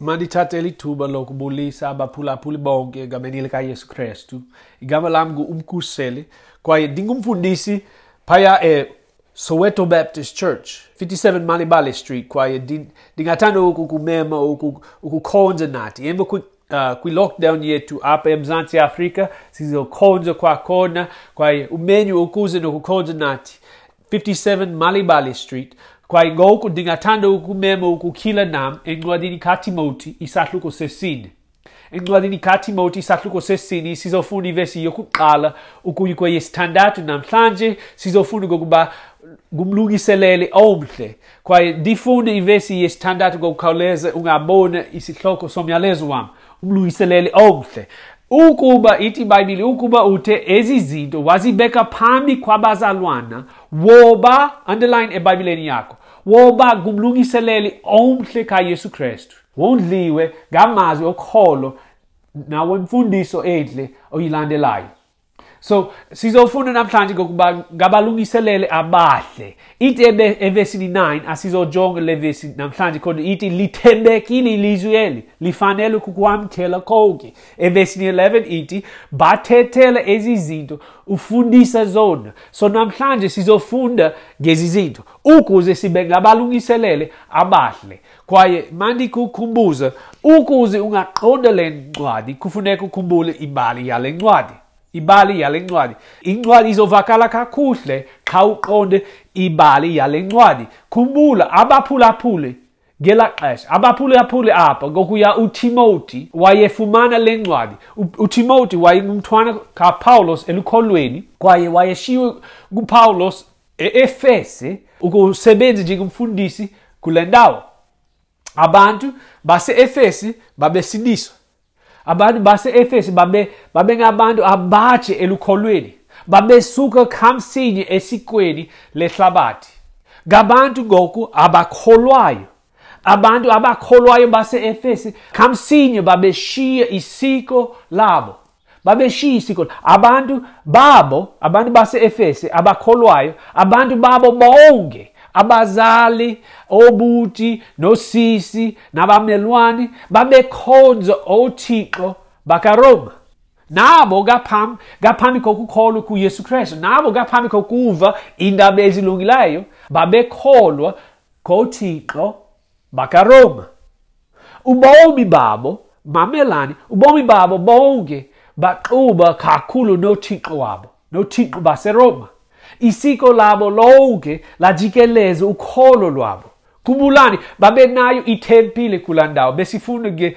Mandithathe lithuba lokubulisa abaphulaphuli bonke egameni likaYesu Kristu. Igama lam nguUmkhuseli kwaye ndingumfundisi phaya e Soweto Baptist Church, 57 Malibale Street kwaye ndingathanda ukukumema ukukhonza nathi emva uh, kwi-lockdown yethu apha emzantsi afrika sizokhonza kwakhona kwaye umenyu ukuze nokukhonza nathi 57 Malibali Street, kwayingoku ndingathanda ukumema ukukhila nam encwadini katimoti isahluko sesine encwadini katimoti isahluko sesini sizofunda ivesi yokuqala ukuyi kweyesithandathu namhlanje sizofunda ngokuba ngumlungiseleli omhle kwaye ndifunde ivesi yesithandathu ngokukhawuleza ungabona isihloko somyalezo wam ubulungiseleli obuhle ukuba ithi ibhayibhile ukuba uthe ezi zinto wazibeka phambi kwabazalwana woba underline ebhayibhileni yakho woba ngumlungiseleli omhle kayesu kristu wondliwe ngamazwi okholo nawemfundiso enhle oyilandelayo so sizofunda namhlanje ngokuba ngabalungiselele abahle ithi evesini 9 asizojonga le vesi namhlanje kodwa ithi lithembekile ilizwi eli lifanele ukukwamkela konke evesini 11 ithi bathethela ezi zinto ufundisa zona so namhlanje sizofunda ngezi zinto ukuze sibe ngabalungiselele abahle kwaye mandikukhumbuze ukuze ungaqonda le ncwadi kufuneka ukhumbule ibali yale ncwadi ibali yale ncwadi incwadi izovakala kakuhle xa uqonde ibali yale ncwadi khumbula abaphulaphuli ngela xesha abaphulaphuli apha ngokuya utimoti wayefumana le ncwadi utimoti wayengumthwana kapawulos elukholweni kwaye wayeshiywe ngupawulos E, e fesi, ukusebenzi nje kumfundisi kule ndawo abantu base-efesi babesiliswa abantu base-efesi babe, babengabantu abatshe elukholweni babesuka khamsinye esikweni lehlabathi ngabantu ngoku abakholwayo abantu abakholwayo base-efesi khamsinye babeshiya isiko labo babeshiya isikolo abantu babo abantu baseefese abakholwayo abantu babo bonke abazali obuti nosisi nabamelwani babekhonza othixo bakaroma nabo kaphambi kaphambi kokukholwa kuyesu kristu nabo kaphambi kokuva iindaba ezilungileyo babekholwa kothixo Bakaroma. Ubomi babo, mamelani, ubomi babo bonke baxuba kakhulu nothixo wabo, nothixo baseRoma. Isiko labo lonke lajikeleza ukholo lwabo. Khumbulani, babenayo itempile kula ndawo, besifuna ke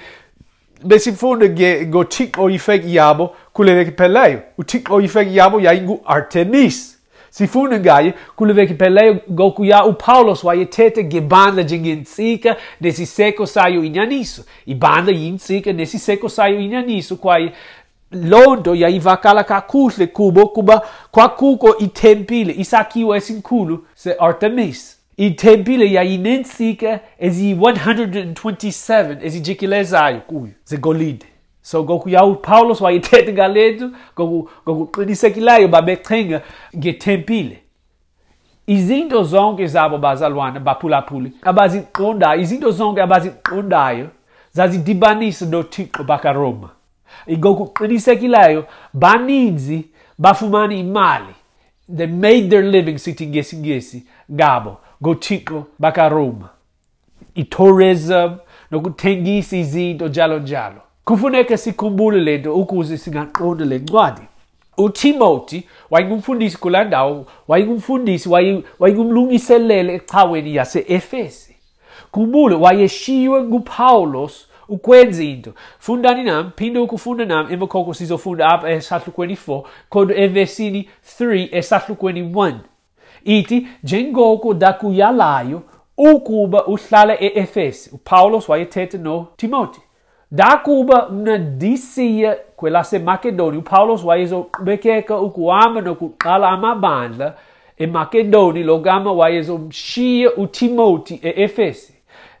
besimfundo ngothixo oyifeki yabo kule veki ipheleyo uthixo oyifeki yabo yayinguartemis sifunde ngaye kule veki ipheleyo ngokuya upawulos wayethethe ngebandla njengentsika nesiseko sayo inyaniso ibandla yintsika nesiseko sayo inyaniso kwaye loo nto yayivakala kakuhle kubo kuba kwakukho itempile isakhiwo esikhulu seartemis I tempile ya inensika ezi 127 ezijikelezayo kuyo zegolide so ngoku yawupawulos wayithetha ngale nto ngokuqinisekileyo babecinga ngethempile izinto zonke zabo bazalwana baphulaphuli abaziqondayo izinto zonke abaziqondayo zazidibanisa nothixo bakaroma ngokuqinisekileyo baninzi bafumana imali they made their living sithi ngesingesi ngabo ngothixo bakaroma itourism nokuthengisa izinto njalo njalo kufuneka sikhumbule le nto ukuze singaqondi le ncwadi utimoti wayengumfundisi kulaa ndawo wayengumfundisi wayengumlungiselele ecaweni yaseefesi khumbule wayeshiywe ngupawulos ukwenza into fundani nam phinde ukufunda nam emva koko sizofunda apha esahlukweni 4 kodwa evesini 3 esahlukweni 1 Ithi, Njengoko ndakuyalayo ukuba uhlale e-Efesi, uPawulos wayethethe noTimoti. Ndakuba mna ndisiya kwelaseMakedoni, uPawulos wayezoqhubekeka ukuhamba nokuqala amabandla eMakedoni, lo gama wayezomshiya uTimoti e-Efesi.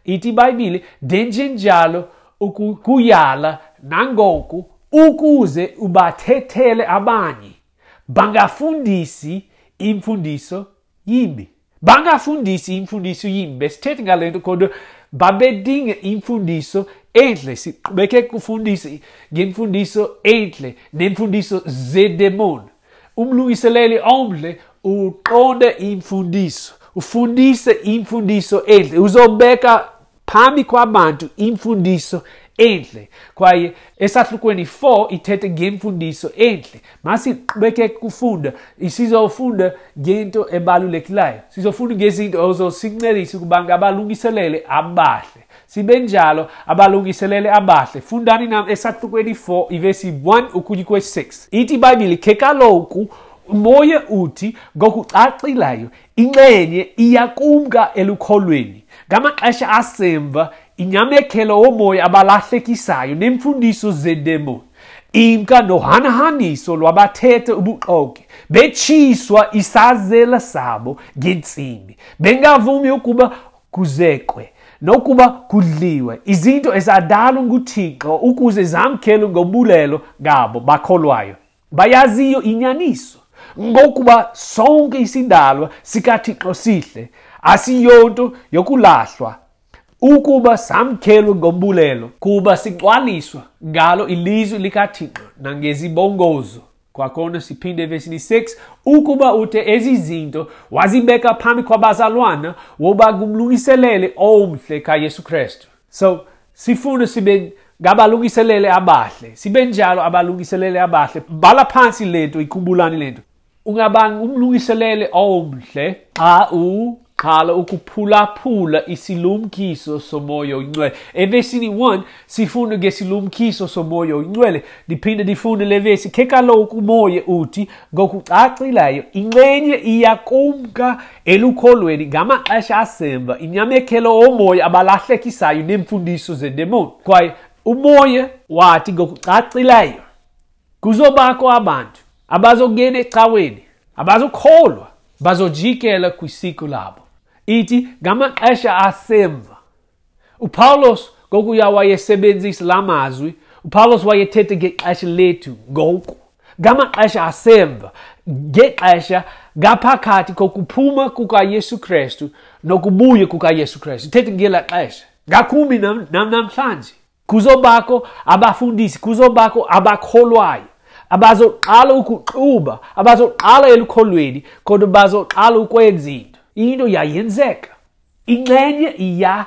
Ithi iBhayibhile, ndenjenjalo ukuyala nangoku ukuze ubathethele abanye bangafundisi imfundiso yimbi bangafundisi imfundiso yimbi esithethi ngale nto kodwa babedinga imfundiso enhle siqhubeke kufundisa ngemfundiso enhle nemfundiso zedemoni umlungiseleli omhle uqonde imfundiso ufundise imfundiso enhle uzobeka phambi kwabantu imfundiso entle kwaye esahlukweni 4 ithethe ngemfundiso entle masiqhubekeke kufunda sizofunda ngento ebalulekileyo sizofunda ngezinto ozosincedisa ukuba ngabalungiselele abahle sibe njalo abalungiselele abahle fundani nam esahlukweni 4 ivesi 1 ukuyi kwe-6 ithi ibhayibhile khe kaloku umoya uthi ngokucacileyo inxenye iyakumka elukholweni ngamaxesha asemva inyamekela omoya abalahlekisayo nemfundiso zedemoni imka nohanahaniso lwabathethe ubuxoki betshiswa isazela sabo ngentsimbi bengavumi ukuba kuzekwe nokuba kudliwe izinto ezadalwa nguthixo ukuze zamkhele ngobulelo ngabo bakholwayo bayaziyo inyaniso ngokuba sonke isindalwa sikathixo sihle asiyonto yokulahlwa ukuba samkhelwe ngombulelo kuba sicwaliswa ngalo ilizwi likathixo nangezibongozo kwakhona siphinde evesini 6 ukuba uthe ezi zinto wazibeka phambi kwabazalwana woba kumlungiselele omhle kayesu kristu So sifune sibe ngabalungiselele abahle sibe njalo abalungiselele abahle bhala phansi lento ikubulani lento ungaba umlungiselele omhle xa u qala ukuphulaphula isilumkiso somoya oyingcwele evesini 1 sifunde ngesilumkiso somoya oyingcwele ndiphinde ndifunde le vesi khe kaloku umoya uthi ngokucacilayo inxenye iyakumka Elukholweni ngamaxesha asemva inyamekelo oomoya abalahlekisayo neemfundiso zedemoni kwaye umoya wathi ngokucacileyo kuzobakho abantu abazongena ecaweni abazokholwa bazojikela kwisiko labo ithi ngamaxesha asemva upawulos ngokuya wayesebenzisa la mazwi upawulos wayethethe ngexesha lethu ngoku ngamaxesha asemva ngexesha ngaphakathi kokuphuma kukayesu kristu nokubuye kukayesu kristu ithethe ngela xesha ngakumbi nam namhlanje kuzo bakho abafundisi kuzo bakho abakholwayo abazoqala ukuxuba abazoqala elukholweni kodwa bazoqala ukwenza into into yayenzeka inxenye iya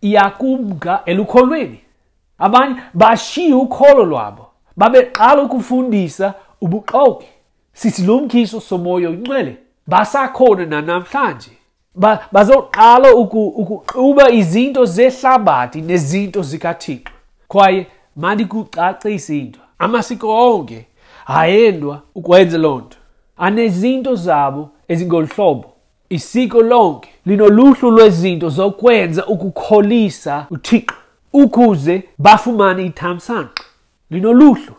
iyakumka elukholweni abanye bashiye ukholo lwabo babeqala ukufundisa ubuxoki sisilumkiso somoya oncwele basakhona nanamhlanje bazoqala ukuxuba izinto zehlabathi nezinto zikathixo kwaye mandikucacise into amasiko onke hayendwa ukwenza loo nto anezinto zabo ezingolu hlobo isiko lonke linoluhlu lwezinto zokwenza ukukholisa uthixo ukuze bafumane ithamsanqa linoluhlu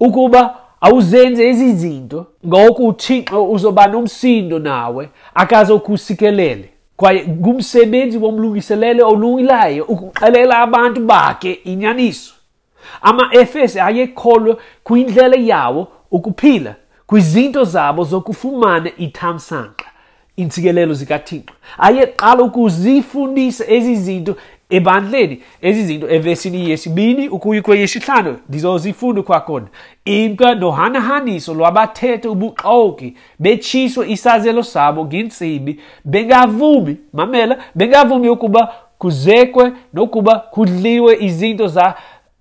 ukuba awuzenze ezi zinto ngoku uthixo uzoba nomsindo nawe akazokusikelele kwaye ngumsebenzi womlungiselele olungilayo ukuxelela abantu bakhe inyaniso amaefese ayekholwa kwindlela yawo ukuphila kwizinto zabo zokufumana ithamsanqa iintsikelelo zikathixo ayeqala ukuzifundisa ezi zinto ebandleni ezi zinto evesini yesibini ukuya kweyesihlanu ndizozifunda kwakhona imka nohanahaniso lwabathethe ubuxoki betshiswa isazelo sabo ngentsimbi bengavumi mamela bengavumi ukuba kuzekwe nokuba kudliwe izinto za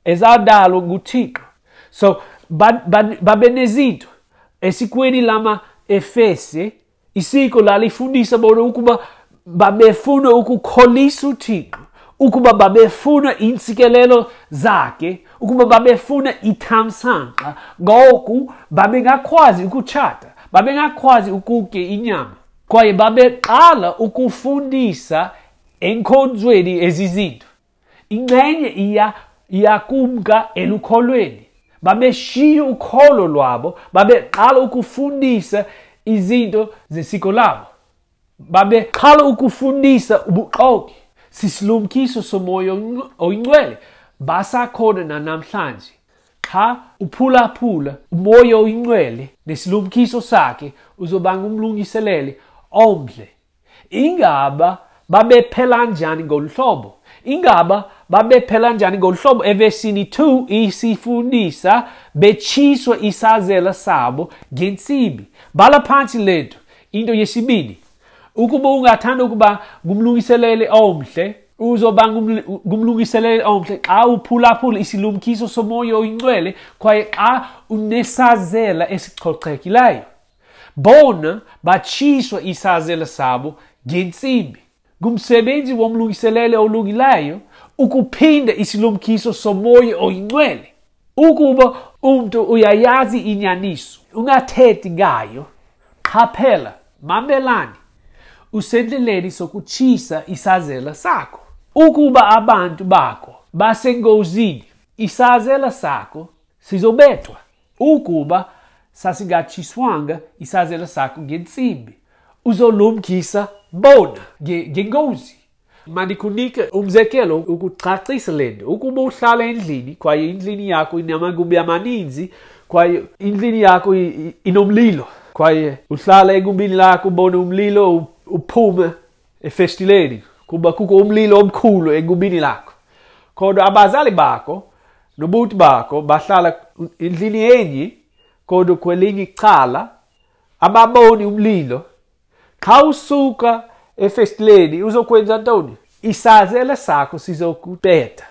ezadalwa nguthixo so babenezinto ba, ba esikweni lama efese isiko lalifundisa bona ukuba babefuna ukukholisa uthixo ukuba babefuna iintsikelelo zakhe ukuba babefuna ithamsanqa ngoku babengakwazi ukutshata babengakwazi ukutya inyama kwaye babeqala ukufundisa enkonzweni ezi zinto inxenye iya iyakumka elukholweni babeshiye ukholo lwabo babeqala ukufundisa izinto zesiko labo babeqala ukufundisa ubuxoki sisilumkiso somoya oyingcwele basakhona nanamhlanje qha uphulaphula umoya oyingcwele nesilumkiso sakhe uzobanga umlungiselele omhle ingaba babephela njani ngolu hlobo ingaba babephela njani ngolu hlobo evesini 2 isifundisa betshiswe isazela sabo ngentsimbi bhala phantsi le nto into yesibini ukuba ungathanda ukuba ngumlungiseleli omhle uzoba ngumlungiseleli omhle xa uphulaphula isilumkiso somoya oyincwele kwaye xa unesazela esichochekileyo Bona batshiswa isazela sabo ngentsimbi. Ngumsebenzi womlungiselele olungileyo ukuphinda isilumkiso somoya oyingcwele. Ukuba umntu uyayazi inyaniso, ungathethi ngayo, qaphela, mamelani, usendleleni sokutshisa isazela sakho. Ukuba abantu bakho basengozini, isazela sakho Sizobethwa ukuba sasingatshiswanga isazela sakho ngentsimbi uzolumkisa bona ngengozi mandikunike umzekelo ukucacisa le nto ukuba uhlala endlini kwaye indlini yakho inamagumbi amaninzi kwaye indlini yakho inomlilo kwaye uhlala egumbini lakho ubone umlilo uphume efestileni kuba kukho umlilo omkhulu enkubini lakho kodwa abazali bakho nobuti bakho bahlala endlini yenye kodwa kwelinye icala ababoni umlilo xa usuka efestileni uzokwenza ntoni isazela sakho sizokuteta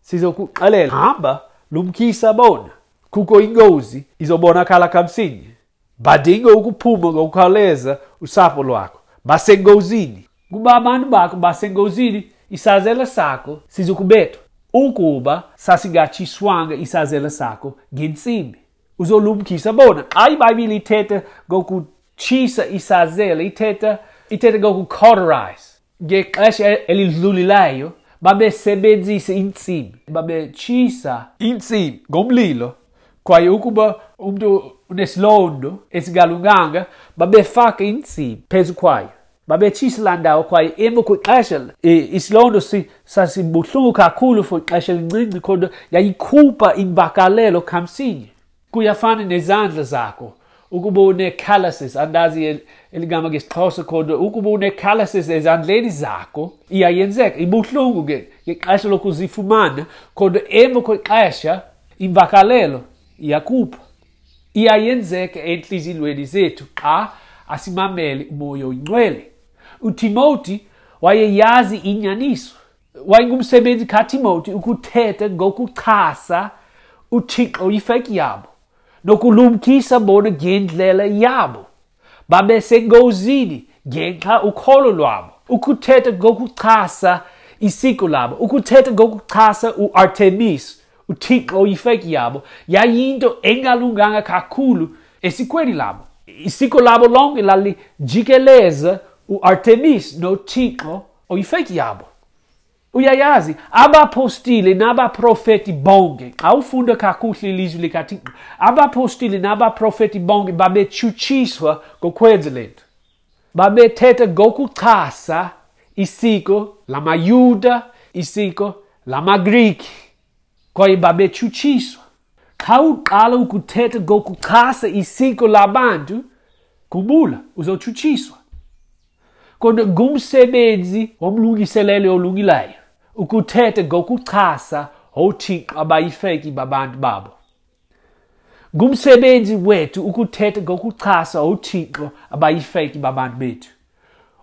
sizokuxelela hamba lumkisa bona kukho ingozi izobonakala kamsinye badinge ukuphuma ngokukhawuleza usapho lwakho basengozini kuba abantu bakho basengozini isazela sakho sizokubethwa ukuba sasingatshiswanga isazela sakho ngentsimbi uzolumkisa bona xa ibhayibhile ithetha ngokutshisa isazela ithetha ithetha ngokucauterize ngexesha e-, elidlulileyo babesebenzisa intsimi babetshisa intsimi ngomlilo kwaye ukuba umntu unesilondo esingalunganga babefaka intsimi phezu kwayo babe chisila ndawo kwaye emu kwixesha isiloo nto sasibuhlungu kakhulu for ixesha elincinci kodwa yayikhupha imvakalelo khamsinye kuyafana nezandla zakho ukuba une-calluses andazi eligama ngesixhosa kodwa ukuba une-calluses ezandleni zakho iyayenzeka ibuhlungu ke ngexesha lokuzifumana kodwa emva kwexesha imvakalelo iyakhupha Iyayenzeka entliziyweni zethu xa asimamele umoya oyingcwele. UTimoti wayeyazi inyaniso. Wayengumsebenzi kaTimoti ukuthetha ngokuchasa uThixo ifeki yabo nokulumkisa bona ngendlela yabo. babesengozini ngenxa ukholo lwabo ukuthetha ngokuchasa isiko labo ukuthetha ngokuchasa uartemis uthixo oyifeki yabo yayinto engalunganga kakhulu esikweni labo isiko labo lonke lalijikeleza uartemis nothixo oyifeki yabo uyayazi abapostile nabaprofeti bonke xa ufunda kakuhle ilizwi likathixo abapostile nabaprofeti bonke babechutshiswa ngokwenza le nto babethetha ngokuchasa isiko lamayuda isiko lamagriki kwaye babechutshiswa xa uqala ukuthetha ngokuchasa isiko labantu kubula uzochutshiswa Kodwa ngumsebenzi womlungiseleli olungileyo ukuthetha ngokuchasa oothixo abayifeki babantu babo ngumsebenzi wethu ukuthetha ngokuchasa oothixo abayifeki babantu bethu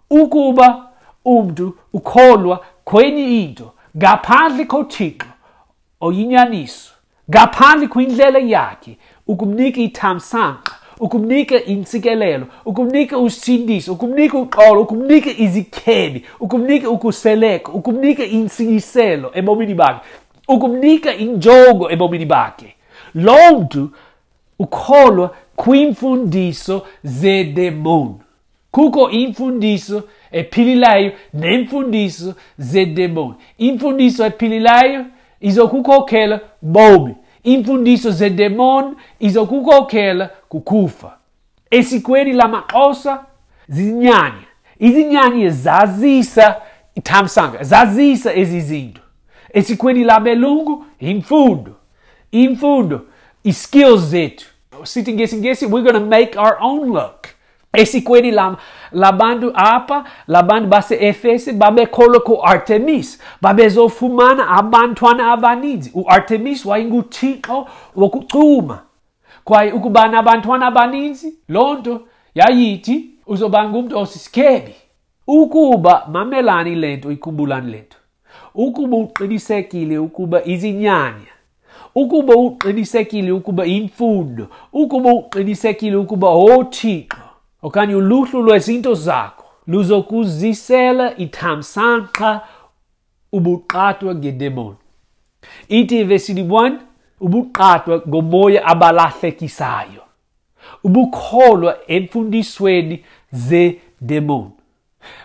ukuba umntu ukholwa kwenye into ngaphandle kothixo oyinyaniso ngaphandle kwindlela yakhe ukumnika ithamsanqa ukumnika intsikelelo ukumnika usindiso ukumnika uxolo ukumnika izikhebi ukumnika ukuseleko ukumnika intsiyiselo ebomini bakhe ukumnika injongo ebomini bakhe loo mntu ukholwa kwiimfundiso zedemoni kukho imfundiso ephililayo nemfundiso zedemoni imfundiso ephililayo izokukhokhela bomi imfundiso zedemoni izokukhokhela kukufa esikweni lamaxhosa zinyanya izinyanya zazisa ithamsanga zazisa ezi zinto esikweni labelungu yimfundo imfundo iskills zethu Sitting guessing guessing, we're gonna make our own luck. Esi kweli la, la bandu apa, la bandu base Efese, babe kolo ko Artemis, babe zo fumana abantwana abaninzi. U Artemis wayinguthixo wokucuma. Kwaye ukubana abantwana abaninzi, loo nto yayithi uzoba ngumntu osisikebi. ukuba mamelani le nto ikubulani le nto ukuba uqinisekile ukuba izinyanya ukuba uqinisekile ukuba imfundo ukuba uqinisekile ukuba othixo okanye uluhlu lwezinto zakho luzokuzisela ithamsanqa ubuqatwa ngedemoni ithi evesini 1 ubuqatwa ngomoya abalahlekisayo ubukholwa emfundisweni zedemoni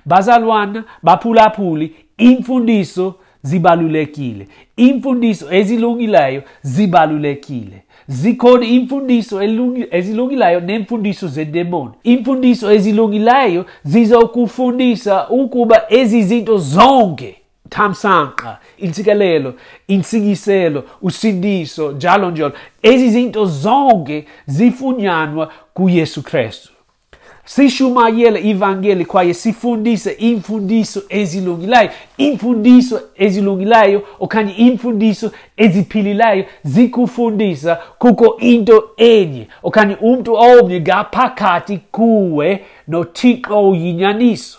bazalwana baphulaphuli imfundiso zibalulekile imfundiso ezilungileyo zibalulekile zikhona imfundiso ezilungileyo nemfundiso zedemoni imfundiso ezilungileyo zizokufundisa ukuba ezi zinto zonke thamsanqa intsikelelo intsikiselo usindiso njalo njalo ezi zinto zonke zifunyanwa kuyesu kristu sishumayele ivangeli kwaye sifundise iimfundiso ezilungileyo iimfundiso ezilungileyo okanye iimfundiso eziphilileyo zikufundisa kukho into enye okanye umntu omnye ngaphakathi kuwe nothixo yinyaniso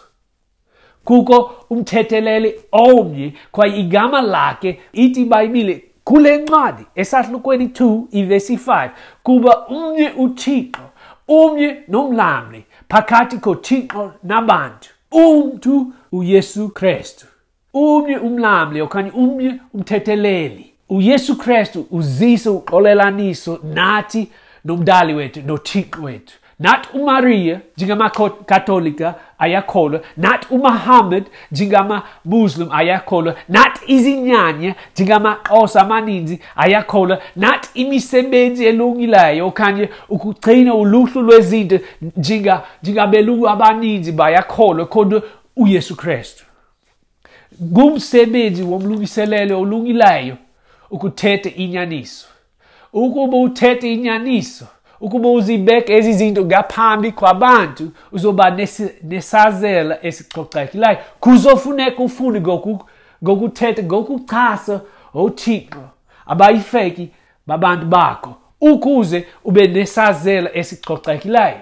Kukho umthetheleli omnye kwaye igama lakhe ithi iBhayibhile kule ncwadi esahlukweni 2 ivesi 5 kuba umnye uThixo umnye nomlamli phakathi koThixo nabantu umntu uYesu Kristu umnye umlamli okanye umnye umthetheleli uyesu kristu uzise uxolelaniso nathi nomdali wethu nothixo wethu nathi umariya njengamakatolika ayakholwa nathi umahammed njengamamuslim ayakholwa nathi izinyanya njengamaxosa amaninzi ayakholwa nathi imisebenzi elungileyo okanye ukugcina uluhlu lwezinto njengabelungu abaninzi bayakholwa kodwa uyesu kristu Ngumsebenzi womlungiselelo olungileyo ukuthetha inyaniso. Ukuba uthetha inyaniso, ukuba uzibeke ezi zinto ngaphambi kwabantu, uzoba nesazela esicocekileyo. Kuzofuneka ufunde ngokuthetha ngokuchasa othixo abayifeki babantu bakho ukuze ube nesazela esicocekileyo.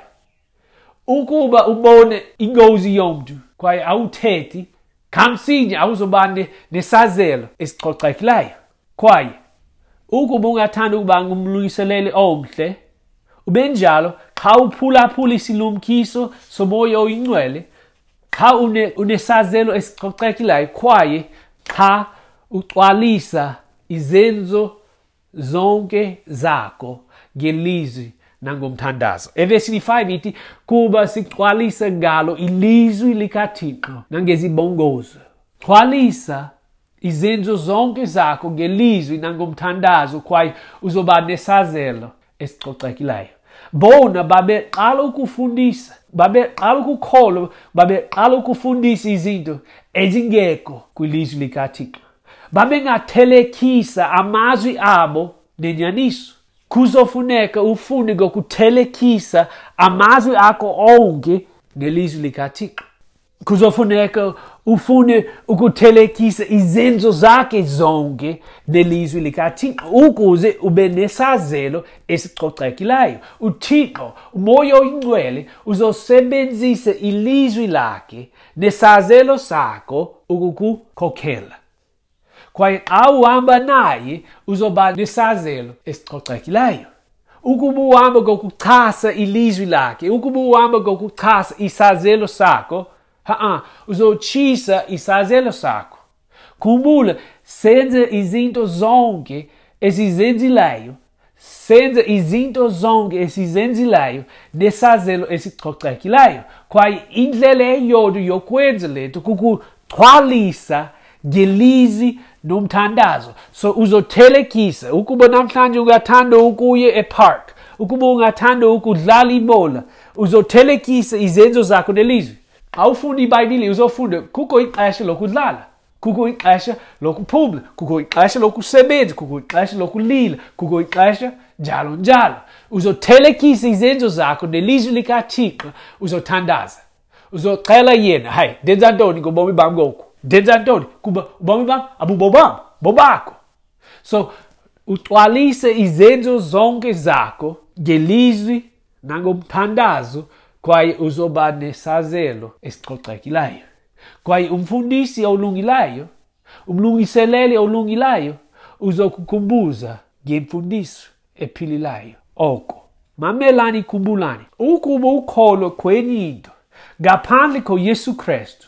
ukuba ubone ingozi yomntu kwaye awuthethi kamsinye awuzoba nesazelo esicocekileyo kwaye ukuba ungathanda ukuba ngumlungiseleli omhle ubenjalo xa uphulaphula isilumkiso somoya oyingcwele xa unesazelo une esicocekileyo kwaye xa ucwalisa izenzo zonke zakho ngelizwi nangomthandazo evesi 5 ithi kuba sigcwalise ngalo ilizwi likathixo nangezibongozo gcwalisa izenzo zonke zakho ngelizwi nangomthandazo kwaye uzoba nesazelo esicocekileyo bona babeqala ukufundisa babeqala ukukholwa babeqala ukufundisa izinto ezingekho kwilizwi likathixo babengathelekisa amazwi abo nenyaniso kuzofuneka ufunde ngokuthelekisa amazwi akho onke nelizwi likathixo kuzofuneka ufune ukuthelekisa izenzo zakhe zonke nelizwi likathixo ukuze ube nesazelo esicocekileyo uthixo umoya oyingcwele uzosebenzisa ilizwi lakhe nesazelo sako ukukukhokhela kwaye xa uhamba naye uzoba nesazelo esicocekileyo ukuba uhamba kokuchasa ilizwi lakhe ukuba uhamba kokuchasa isazelo sako ha-a uzotshisa isazelo sako Kumula, senza izinto zonke esizenzilayo senze izinto zonke esizenzilayo nesazelo esicocekileyo kwaye indlela eyodwa yokwenza le nto kukuchwalisa ngelizi nomthandazo so uzothelekisa ukuba namhlanje ungathanda ukuye epark ukuba ungathanda ukudlala ibhola uzothelekisa izenzo zakho nelizwi Awufuni ibhayibhile lizofunde kukho ixesha lokudlala kukho ixesha lokuphumla kukho ixesha lokusebenza kukho ixesha lokulila kukho ixesha njalo njalo uzothelekisa izenzo zakho nelizwi likathixo uzothandaza uzoxela yena hayi ndenza ntoni ngobomi bam ngoku ndenza ntoni kuba ubomi bam abubobam bobakho so ucwalise izenzo zonke zakho ngelizwi nangomthandazo kwaye uzoba nesazelo esicocekileyo kwaye umfundisi olungileyo umlungiseleli olungileyo uzokukhumbuza ngemfundiso ephilileyo oko mamelani khumbulani ukuba ukholo kwenye into ngaphandle koyesu kristu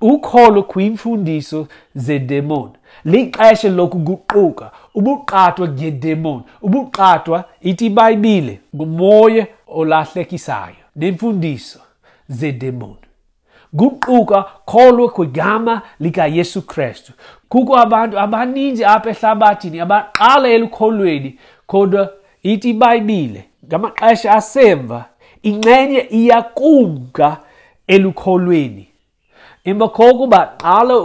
Ukholo kwiimfundiso zedemoni lixesha lokuguquka ubuqathwa ngedemoni ubuqathwa ithi ibhayibhile ngumoya olahlekisayo nemfundiso zedemoni guquka kholwe kwigama likayesu kristu kukho abantu abaninzi apha ehlabathini abaqala elukholweni kodwa ithi ibhayibhile ngamaxesha asemva inxenye iyakumka elukholweni emva koko baqala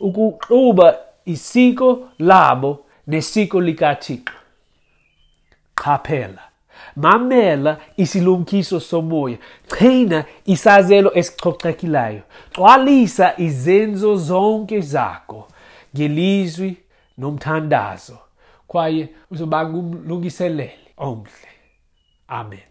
ukuxuba isiko labo nesiko likathixo qaphela mamela isilumkiso somoya china isazelo esichocekilayo cwalisa izenzo zonke zakho ngelizwi nomthandazo kwaye uzoba ngumlungiseleli omhle amen